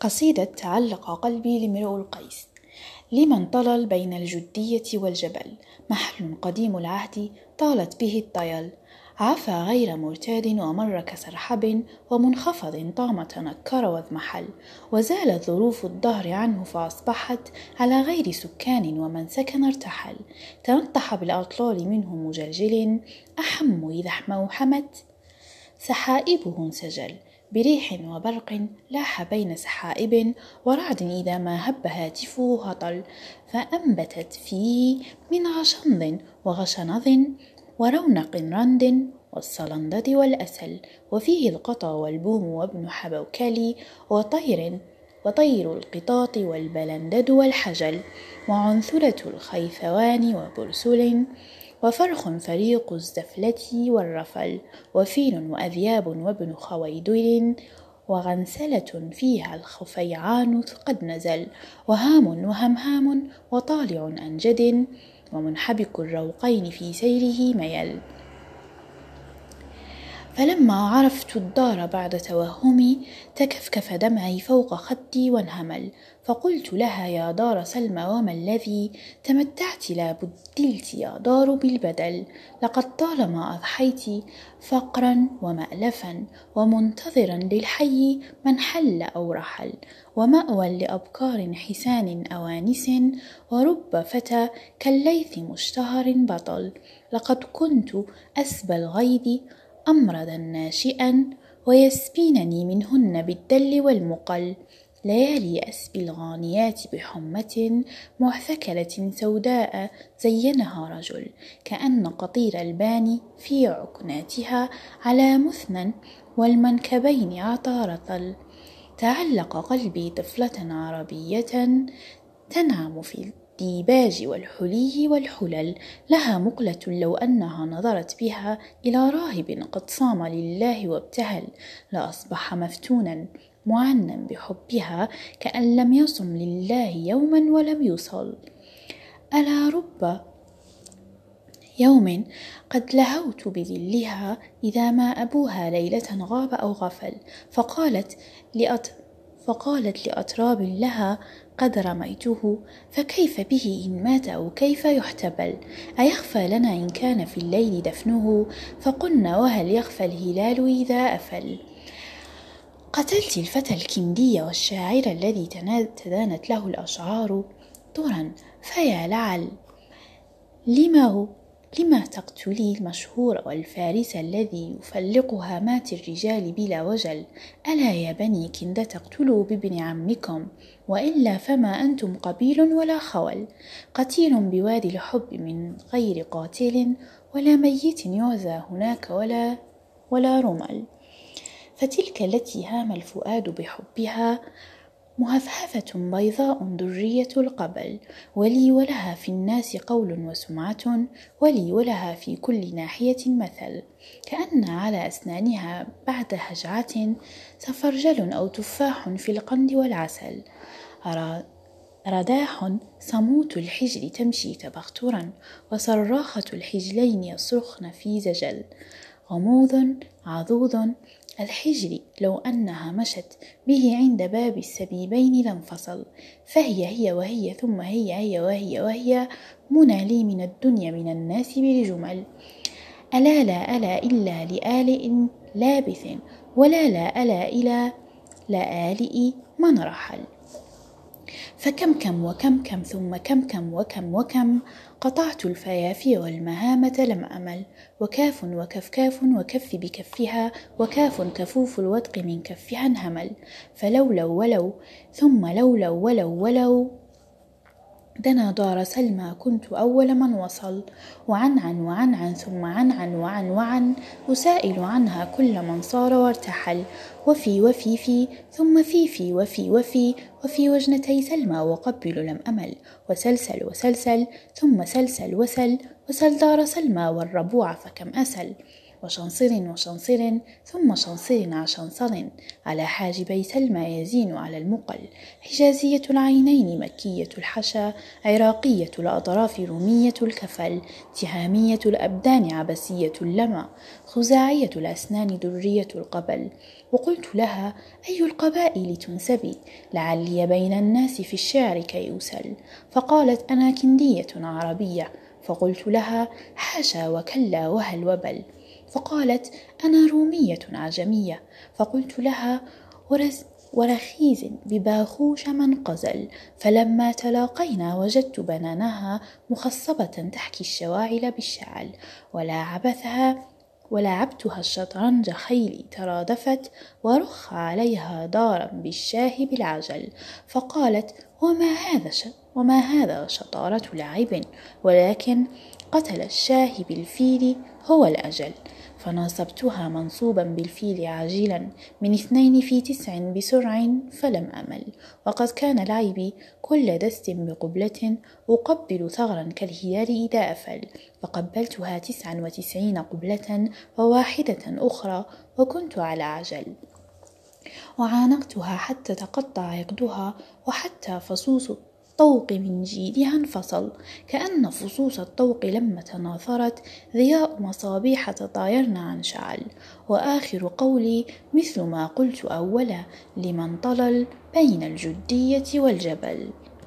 قصيدة تعلق قلبي لامرؤ القيس. لمن طلل بين الجدية والجبل. محل قديم العهد طالت به الطيل. عفى غير مرتاد ومر كسرحب ومنخفض طام تنكر واضمحل وزالت ظروف الدهر عنه فأصبحت على غير سكان ومن سكن ارتحل. تنطح بالأطلال منه مجلجل. أحم إذا حمت سحائبه انسجل بريح وبرق لاح بين سحائب ورعد إذا ما هب هاتفه هطل فأنبتت فيه من غشنض وغشنظ ورونق رند والصلندة والأسل وفيه القطا والبوم وابن حبوكلي وطير وطير القطاط والبلندد والحجل وعنثلة الخيثوان وبرسل وفرخ فريق الزفلة والرفل وفيل وأذياب وابن خويدل وغنسلة فيها الخفيعان قد نزل وهام وهمهام وطالع أنجد ومنحبك الروقين في سيره ميل. فلما عرفت الدار بعد توهمي تكفكف دمعي فوق خدي وانهمل فقلت لها يا دار سلمى وما الذي؟ تمتعت لا بدلت يا دار بالبدل. لقد طالما أضحيت فقرا ومألفا ومنتظرا للحي من حل أو رحل ومأوى لأبكار حسان أوانس ورب فتى كالليث مشتهر بطل. لقد كنت أسبى الغيظ أمردا ناشئا ويسبينني منهن بالدل والمقل ليالي أسبي الغانيات بحمة معثكلة سوداء زينها رجل كأن قطير الباني في عكناتها على مثنى والمنكبين عطارطل تعلق قلبي طفلة عربية تنعم في الديباج والحلي والحلل لها مقلة لو أنها نظرت بها إلى راهب قد صام لله وابتهل لأصبح مفتونا معنا بحبها كأن لم يصم لله يوما ولم يصل ألا رب يوم قد لهوت بذلها إذا ما أبوها ليلة غاب أو غفل فقالت لأط فقالت لأطراب لها قد رميته فكيف به إن مات أو كيف يحتبل؟ أيخفى لنا إن كان في الليل دفنه؟ فقلنا وهل يخفى الهلال إذا أفل؟ قتلت الفتى الكندي والشاعر الذي تدانت له الأشعار طرا فيا لعل. لما هو؟ لما تقتلي المشهور والفارس الذي يفلق هامات الرجال بلا وجل؟ ألا يا بني كند تقتلوا بابن عمكم؟ وإلا فما أنتم قبيل ولا خول؟ قتيل بوادي الحب من غير قاتل ولا ميت يعزى هناك ولا ولا رمل. فتلك التي هام الفؤاد بحبها مهفهفة بيضاء درية القبل ولي ولها في الناس قول وسمعة ولي ولها في كل ناحية مثل. كأن على أسنانها بعد هجعة سفرجل أو تفاح في القند والعسل. رداح صموت الحجر تمشي تبخترا وصراخة الحجلين يصرخن في زجل. غموض عضوض الحجر لو أنها مشت به عند باب السبيبين لانفصل. فهي هي وهي ثم هي هي وهي وهي منى لي من الدنيا من الناس بالجمل ألا لا ألا إلا لآلئ لابث ولا لا ألا إلى لآلئ من رحل. فكم كم وكم كم ثم كم كم وكم وكم قطعت الفيافي والمهامة لم أمل وكاف وكف كاف وكف بكفها وكاف كفوف الودق من كفها انهمل فلولو ولو ثم لولو ولو ولو دنا دار سلمى كنت أول من وصل. وعن عن وعن عن ثم عن عن وعن وعن أسائل عنها كل من صار وارتحل. وفي وفي في ثم في في وفي وفي وفي وجنتي سلمى وقبل لم أمل. وسلسل وسلسل ثم سلسل وسل وسل دار سلمى والربوع فكم أسل. وشنصر وشنصر ثم شنصر عشنصر على حاجبي سلمى يزين على المقل حجازية العينين مكية الحشا عراقية الأطراف رومية الكفل تهامية الأبدان عبسية اللمى خزاعية الأسنان درية القبل. وقلت لها أي القبائل تنسبي؟ لعلي بين الناس في الشعر كي أسل. فقالت أنا كندية عربية. فقلت لها حاشا وكلا وهل وبل. فقالت أنا رومية عجمية. فقلت لها ورز ورخيز بباخوش من قزل. فلما تلاقينا وجدت بنانها مخصبة تحكي الشواعل بالشعل ولا عبثها ولعبتها الشطرنج خيلي ترادفت ورخ عليها دارا بالشاه بالعجل فقالت وما هذا وما هذا شطارة لعب؟ ولكن قتل الشاه بالفيل هو الأجل. فناصبتها منصوبا بالفيل عاجلا من اثنين في تسع بسرع فلم أمل. وقد كان لعبي كل دست بقبلة أقبل ثغرا كالهلال إذا أفل. فقبلتها تسعا وتسعين قبلة وواحدة أخرى وكنت على عجل. وعانقتها حتى تقطع عقدها وحتى فصوص الطوق من جيدها انفصل كأن فصوص الطوق لما تناثرت ضياء مصابيح تطايرن عن شعل. وآخر قولي مثل ما قلت أولا لمن طلل بين الجدية والجبل.